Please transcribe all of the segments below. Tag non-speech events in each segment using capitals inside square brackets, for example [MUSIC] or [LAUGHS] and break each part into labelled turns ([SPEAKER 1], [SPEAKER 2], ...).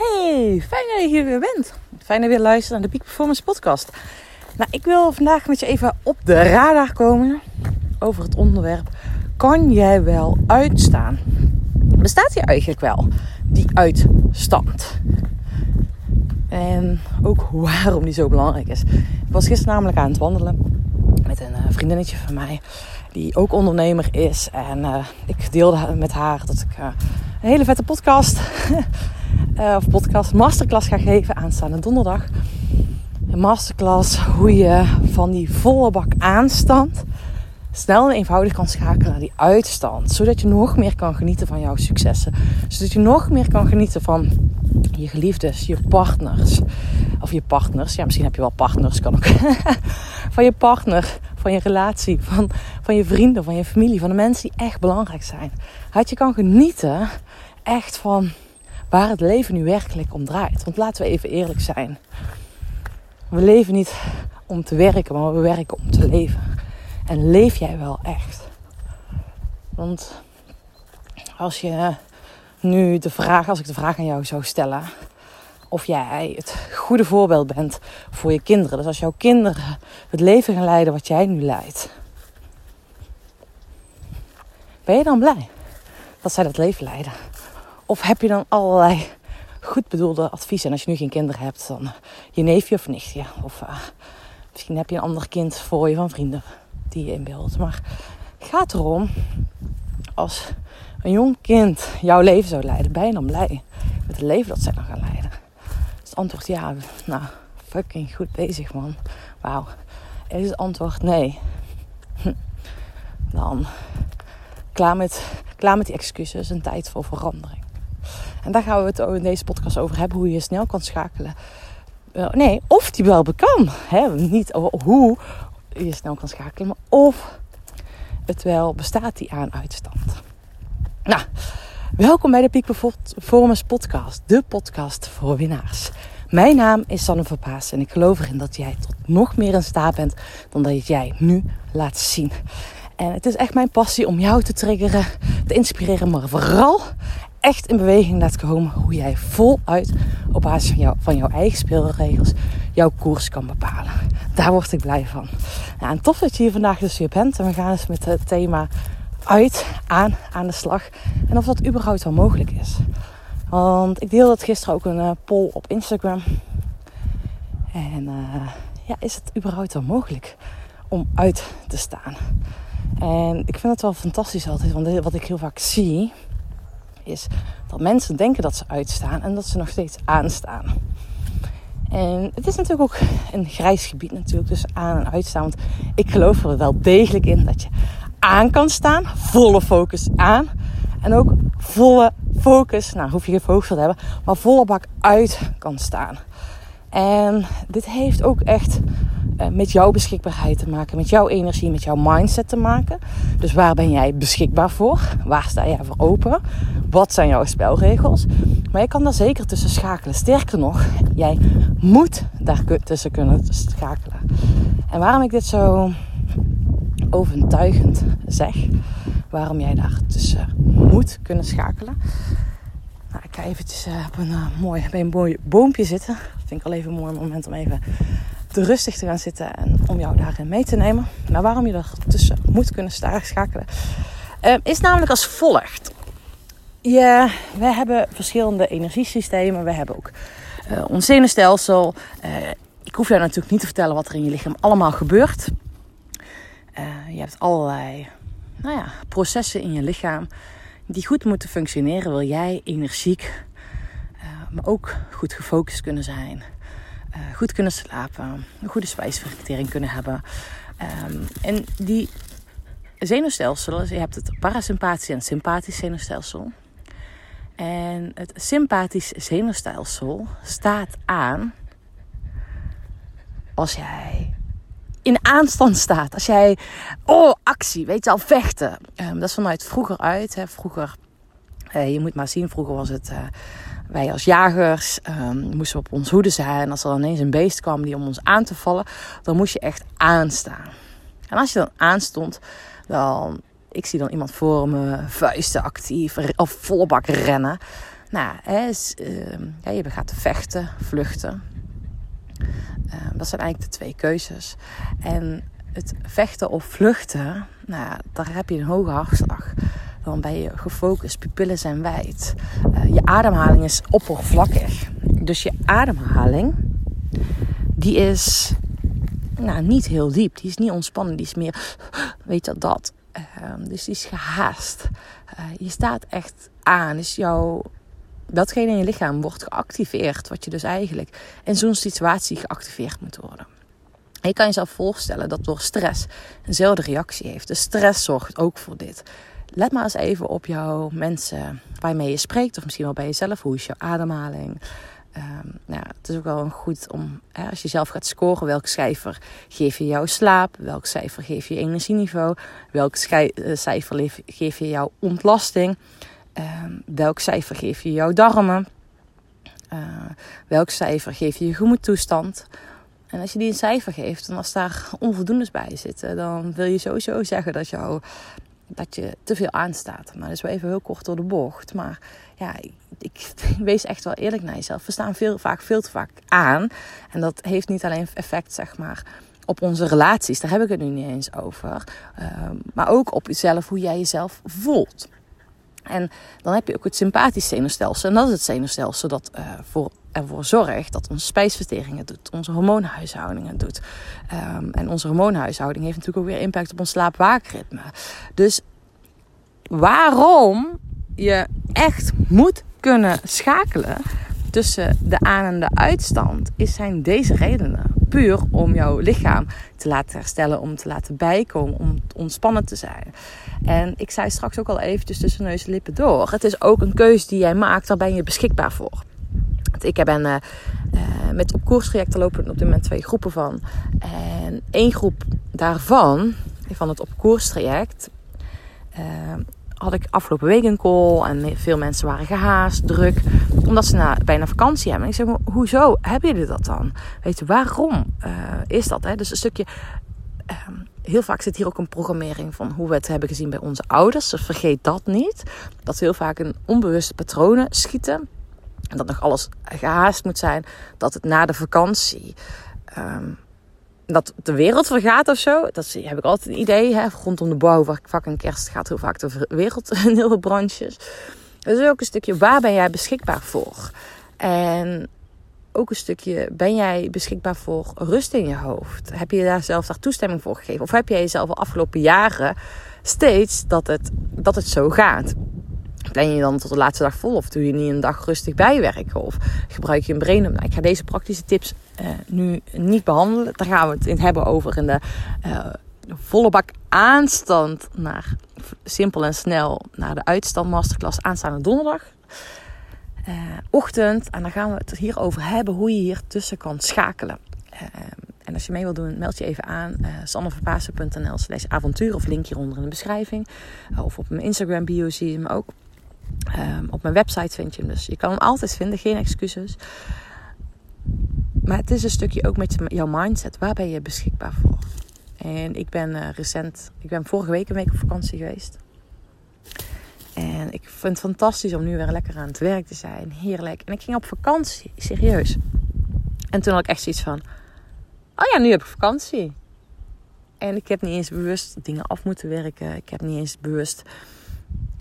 [SPEAKER 1] Hey, fijn dat je hier weer bent. Fijn dat je weer luistert naar de Peak Performance Podcast. Nou, ik wil vandaag met je even op de radar komen over het onderwerp: kan jij wel uitstaan? Bestaat die eigenlijk wel, die uitstand? En ook waarom die zo belangrijk is. Ik was gisteren namelijk aan het wandelen met een eh, vriendinnetje van mij, die ook ondernemer is. En uh, ik deelde met haar dat ik uh, een hele vette podcast uh, of podcast masterclass ga geven aanstaande donderdag. Een masterclass hoe je van die volle bak aanstand snel en eenvoudig kan schakelen naar die uitstand. Zodat je nog meer kan genieten van jouw successen. Zodat je nog meer kan genieten van je geliefdes, je partners. Of je partners. Ja, misschien heb je wel partners, kan ook. [LAUGHS] van je partner, van je relatie, van, van je vrienden, van je familie. Van de mensen die echt belangrijk zijn. Dat je kan genieten echt van waar het leven nu werkelijk om draait. Want laten we even eerlijk zijn. We leven niet om te werken, maar we werken om te leven. En leef jij wel echt? Want als je nu de vraag, als ik de vraag aan jou zou stellen, of jij het goede voorbeeld bent voor je kinderen. Dus als jouw kinderen het leven gaan leiden wat jij nu leidt, ben je dan blij dat zij dat leven leiden? Of heb je dan allerlei goed bedoelde adviezen? En als je nu geen kinderen hebt, dan eh, je neefje of nichtje. Of uh, misschien heb je een ander kind voor je van vrienden die je inbeeldt. Maar het gaat erom, als een jong kind jouw leven zou leiden, ben je dan blij met het leven dat zij dan gaan leiden? Dus het antwoord ja, nou, fucking goed bezig man. Wauw. Is het antwoord nee? [LAUGHS] Dan klaar met, klaar met die excuses en tijd voor verandering. En daar gaan we het in deze podcast over hebben. Hoe je snel kan schakelen. Uh, nee, of die wel kan. Niet hoe je snel kan schakelen. Maar of het wel bestaat die aan uitstand. Nou, welkom bij de Peak Performance podcast. De podcast voor winnaars. Mijn naam is Sanne Verpaas en ik geloof erin dat jij tot nog meer in staat bent dan dat jij nu laat zien. En het is echt mijn passie om jou te triggeren, te inspireren, maar vooral echt in beweging laat komen hoe jij voluit op basis van, jou, van jouw eigen speelregels jouw koers kan bepalen. Daar word ik blij van. En tof dat je hier vandaag dus weer bent. En we gaan eens met het thema uit, aan, aan de slag. En of dat überhaupt wel mogelijk is. Want ik deelde het gisteren ook een uh, poll op Instagram. En uh, ja, is het überhaupt wel mogelijk om uit te staan? En ik vind het wel fantastisch altijd, want wat ik heel vaak zie, is dat mensen denken dat ze uitstaan en dat ze nog steeds aanstaan. En het is natuurlijk ook een grijs gebied natuurlijk, dus aan en uitstaan. Want ik geloof er wel degelijk in dat je aan kan staan, volle focus aan. En ook volle focus, nou hoef je geen focus te hebben, maar volle bak uit kan staan. En dit heeft ook echt eh, met jouw beschikbaarheid te maken, met jouw energie, met jouw mindset te maken. Dus waar ben jij beschikbaar voor? Waar sta jij voor open? Wat zijn jouw spelregels? Maar je kan daar zeker tussen schakelen. Sterker nog, jij moet daar tussen kunnen schakelen. En waarom ik dit zo overtuigend zeg, waarom jij daar tussen moet kunnen schakelen. Nou, ik ga eventjes uh, op een, uh, mooi, bij een mooi boompje zitten. Vind ik al even een mooi moment om even te rustig te gaan zitten en om jou daarin mee te nemen. Maar waarom je er tussen moet kunnen schakelen, uh, is namelijk als volgt. Ja, we hebben verschillende energiesystemen. We hebben ook uh, ons zenuwstelsel. Uh, ik hoef jou natuurlijk niet te vertellen wat er in je lichaam allemaal gebeurt. je hebt allerlei nou ja, processen in je lichaam die goed moeten functioneren. Wil jij energiek, maar ook goed gefocust kunnen zijn uh, goed kunnen slapen, een goede spijsvertering kunnen hebben. Um, en die zenuwstelsel, je hebt het parasympathisch en sympathisch zenuwstelsel. En het sympathisch zenuwstelsel staat aan als jij in aanstand staat. Als jij, oh, actie, weet je al, vechten. Um, dat is vanuit vroeger uit. Hè. Vroeger, uh, je moet maar zien, vroeger was het... Uh, wij als jagers um, moesten op ons hoede zijn. Als er ineens een beest kwam die om ons aan te vallen, dan moest je echt aanstaan. En als je dan aanstond, dan, ik zie dan iemand voor me, vuisten actief, of volle bak rennen. Nou, hè, is, uh, je gaat vechten, vluchten. Uh, dat zijn eigenlijk de twee keuzes. En het vechten of vluchten, nou, daar heb je een hoge hartslag. Dan ben je gefocust, pupillen zijn wijd. Uh, je ademhaling is oppervlakkig. Dus je ademhaling, die is nou, niet heel diep. Die is niet ontspannen. Die is meer, weet je dat. Uh, dus die is gehaast. Uh, je staat echt aan. Dus jouw, datgene in je lichaam wordt geactiveerd. Wat je dus eigenlijk in zo'n situatie geactiveerd moet worden. En je kan jezelf voorstellen dat door stress eenzelfde reactie heeft. De stress zorgt ook voor dit. Let maar eens even op jouw mensen waarmee je spreekt, of misschien wel bij jezelf. Hoe is jouw ademhaling? Um, nou, het is ook wel goed om, hè, als je zelf gaat scoren, welk cijfer geef je jouw slaap? Welk cijfer geef je energieniveau? Welk eh, cijfer geef je jouw ontlasting? Um, welk cijfer geef je jouw darmen? Uh, welk cijfer geef je je gemoedtoestand? En als je die een cijfer geeft en als daar onvoldoendes bij zitten, dan wil je sowieso zeggen dat, jou, dat je te veel aanstaat. Maar dat is wel even heel kort door de bocht. Maar ja, ik, [LAUGHS] wees echt wel eerlijk naar jezelf. We staan veel, vaak veel te vaak aan. En dat heeft niet alleen effect, zeg maar, op onze relaties. Daar heb ik het nu niet eens over. Uh, maar ook op jezelf, hoe jij jezelf voelt. En dan heb je ook het sympathisch zenuwstelsel. En dat is het zenuwstelsel dat uh, voor, ervoor zorgt dat onze spijsvertering het doet. Onze hormoonhuishouding het doet. Um, en onze hormoonhuishouding heeft natuurlijk ook weer impact op ons slaap-waakritme. Dus waarom je echt moet kunnen schakelen tussen de aan- en de uitstand, is zijn deze redenen. Puur om jouw lichaam te laten herstellen, om te laten bijkomen, om ontspannen te zijn. En ik zei straks ook al eventjes tussen neus en lippen door. Het is ook een keuze die jij maakt, daar ben je beschikbaar voor. Ik ben uh, met op koerstrajecten lopen op dit moment twee groepen van. En één groep daarvan, van het op koerstraject, uh, had ik afgelopen week een call en veel mensen waren gehaast, druk, omdat ze na, bijna vakantie hebben. En ik zeg, hoezo hebben jullie dat dan? Weet je, waarom uh, is dat? Hè? Dus een stukje, uh, heel vaak zit hier ook een programmering van hoe we het hebben gezien bij onze ouders. Vergeet dat niet. Dat heel vaak in onbewuste patronen schieten. En dat nog alles gehaast moet zijn. Dat het na de vakantie... Um, dat de wereld vergaat of zo. Dat heb ik altijd een idee. Hè? Rondom de bouwvak en kerst gaat heel vaak de wereld [LAUGHS] in heel veel branches. Dus ook een stukje, waar ben jij beschikbaar voor? En ook een stukje, ben jij beschikbaar voor rust in je hoofd? Heb je daar zelf daar toestemming voor gegeven? Of heb jij jezelf al afgelopen jaren steeds dat het, dat het zo gaat? Plan je dan tot de laatste dag vol? Of doe je niet een dag rustig bijwerken? Of gebruik je een brain? Nou, ik ga deze praktische tips uh, nu niet behandelen. Daar gaan we het in hebben over in de uh, volle bak aanstand naar simpel en snel naar de uitstand masterclass aanstaande donderdag. Uh, ochtend. En dan gaan we het hierover hebben hoe je hier tussen kan schakelen. en als je mee wilt doen, meld je even aan. Uh, sanneverpaasen.nl slash avontuur of link hieronder in de beschrijving. of op mijn Instagram bio zie je hem ook. Um, op mijn website vind je hem dus. Je kan hem altijd vinden, geen excuses. Maar het is een stukje ook met jouw mindset. Waar ben je beschikbaar voor? En ik ben uh, recent, ik ben vorige week een week op vakantie geweest. En ik vind het fantastisch om nu weer lekker aan het werk te zijn. Heerlijk. En ik ging op vakantie, serieus. En toen had ik echt zoiets van: Oh ja, nu heb ik vakantie. En ik heb niet eens bewust dingen af moeten werken. Ik heb niet eens bewust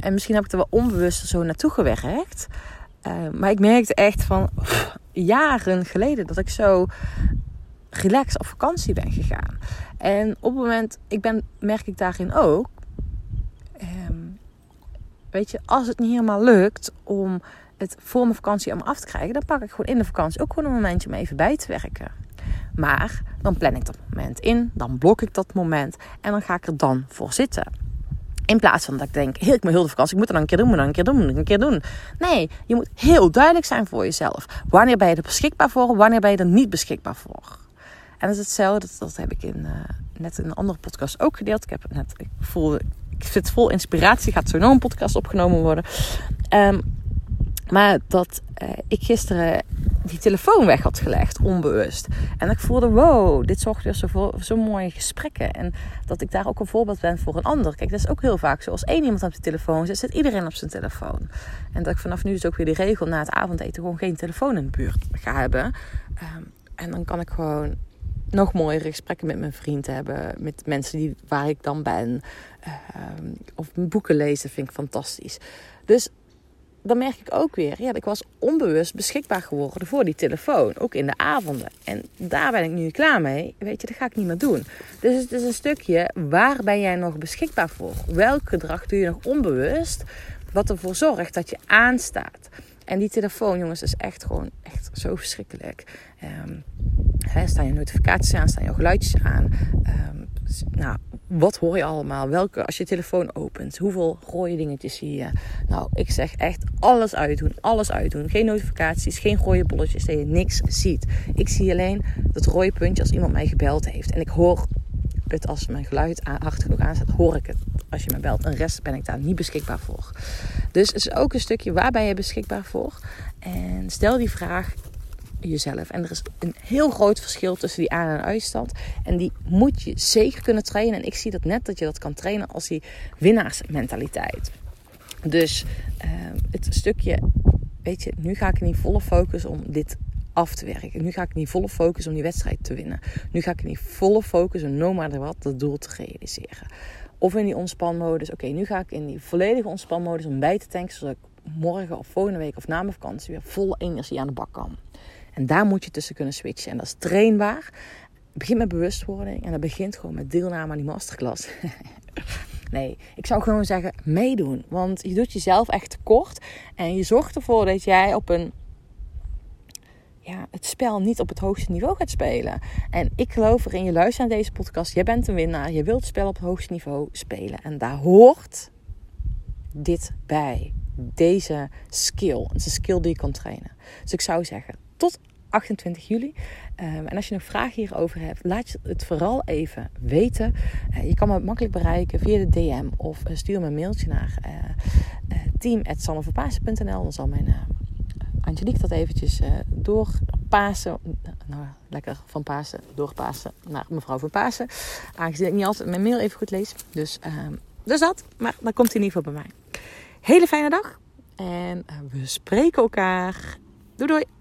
[SPEAKER 1] en misschien heb ik er wel onbewust zo naartoe gewerkt. Uh, maar ik merkte echt van jaren geleden dat ik zo relaxed op vakantie ben gegaan. En op het moment, ik ben, merk ik daarin ook. Um, weet je, als het niet helemaal lukt om het voor mijn vakantie allemaal af te krijgen, dan pak ik gewoon in de vakantie ook gewoon een momentje om even bij te werken. Maar dan plan ik dat moment in, dan blok ik dat moment en dan ga ik er dan voor zitten. In plaats van dat ik denk, heel, ik moet heel de vakantie, ik moet het dan een keer doen, moet dan een keer doen, moet een keer doen. Nee, je moet heel duidelijk zijn voor jezelf. Wanneer ben je er beschikbaar voor, wanneer ben je er niet beschikbaar voor. En dat is hetzelfde, dat, heb ik in, uh, net in een andere podcast ook gedeeld. Ik heb het net, ik voel, ik zit vol inspiratie, gaat zo nog een podcast opgenomen worden. Um, maar dat uh, ik gisteren die telefoon weg had gelegd, onbewust. En ik voelde, wow, dit zorgt weer zo, zo mooie gesprekken. En dat ik daar ook een voorbeeld ben voor een ander. Kijk, dat is ook heel vaak zo. Als één iemand op de telefoon zit, zit iedereen op zijn telefoon. En dat ik vanaf nu dus ook weer die regel na het avondeten gewoon geen telefoon in de buurt ga hebben. Um, en dan kan ik gewoon nog mooiere gesprekken met mijn vriend hebben. Met mensen die, waar ik dan ben. Uh, of boeken lezen vind ik fantastisch. Dus dan merk ik ook weer, ja, ik was onbewust beschikbaar geworden voor die telefoon. Ook in de avonden. En daar ben ik nu klaar mee. Weet je, dat ga ik niet meer doen. Dus het is een stukje, waar ben jij nog beschikbaar voor? Welk gedrag doe je nog onbewust? Wat ervoor zorgt dat je aanstaat. En die telefoon, jongens, is echt gewoon echt zo verschrikkelijk. Um, hè, staan je notificaties aan, staan je geluidjes aan. Um, nou, wat hoor je allemaal? Welke, als je telefoon opent, hoeveel rode dingetjes zie je? Nou, ik zeg echt alles uitdoen, alles uitdoen. Geen notificaties, geen rode bolletjes, dat je niks ziet. Ik zie alleen dat rode puntje als iemand mij gebeld heeft. En ik hoor het als mijn geluid hard genoeg aanzet, hoor ik het als je me belt. En rest ben ik daar niet beschikbaar voor. Dus het is ook een stukje waar ben je beschikbaar voor? En stel die vraag jezelf. En er is een heel groot verschil tussen die aan- en uitstand. En die moet je zeker kunnen trainen. En ik zie dat net dat je dat kan trainen als die winnaarsmentaliteit. Dus uh, het stukje, weet je, nu ga ik niet volle focus om dit af te werken. Nu ga ik niet volle focus om die wedstrijd te winnen. Nu ga ik niet volle focus om no matter wat dat doel te realiseren. Of in die ontspanmodus. Oké, nu ga ik in die volledige ontspanmodus om bij te tanken. Zodat ik morgen of volgende week of na mijn vakantie weer vol energie aan de bak kan. En daar moet je tussen kunnen switchen. En dat is trainbaar. Het begint met bewustwording. En dat begint gewoon met deelname aan die masterclass. [LAUGHS] nee, ik zou gewoon zeggen meedoen. Want je doet jezelf echt tekort. En je zorgt ervoor dat jij op een ja, het spel niet op het hoogste niveau gaat spelen. En ik geloof erin, je luistert naar deze podcast, jij bent een winnaar, je wilt het spel op het hoogste niveau spelen. En daar hoort dit bij. Deze skill. Het is een skill die je kan trainen. Dus ik zou zeggen, tot 28 juli. Um, en als je nog vragen hierover hebt, laat het vooral even weten. Uh, je kan me makkelijk bereiken via de DM of uh, stuur me een mailtje naar uh, team.sanneverpaasen.nl. Dan zal mijn Angelique dat eventjes doorpasen. Nou, lekker van Pasen, doorpasen naar mevrouw van. Aangezien ik niet altijd mijn mail even goed lees. Dus, ehm, dus dat, maar dan komt hij in ieder geval bij mij. Hele fijne dag. En we spreken elkaar. Doei doei.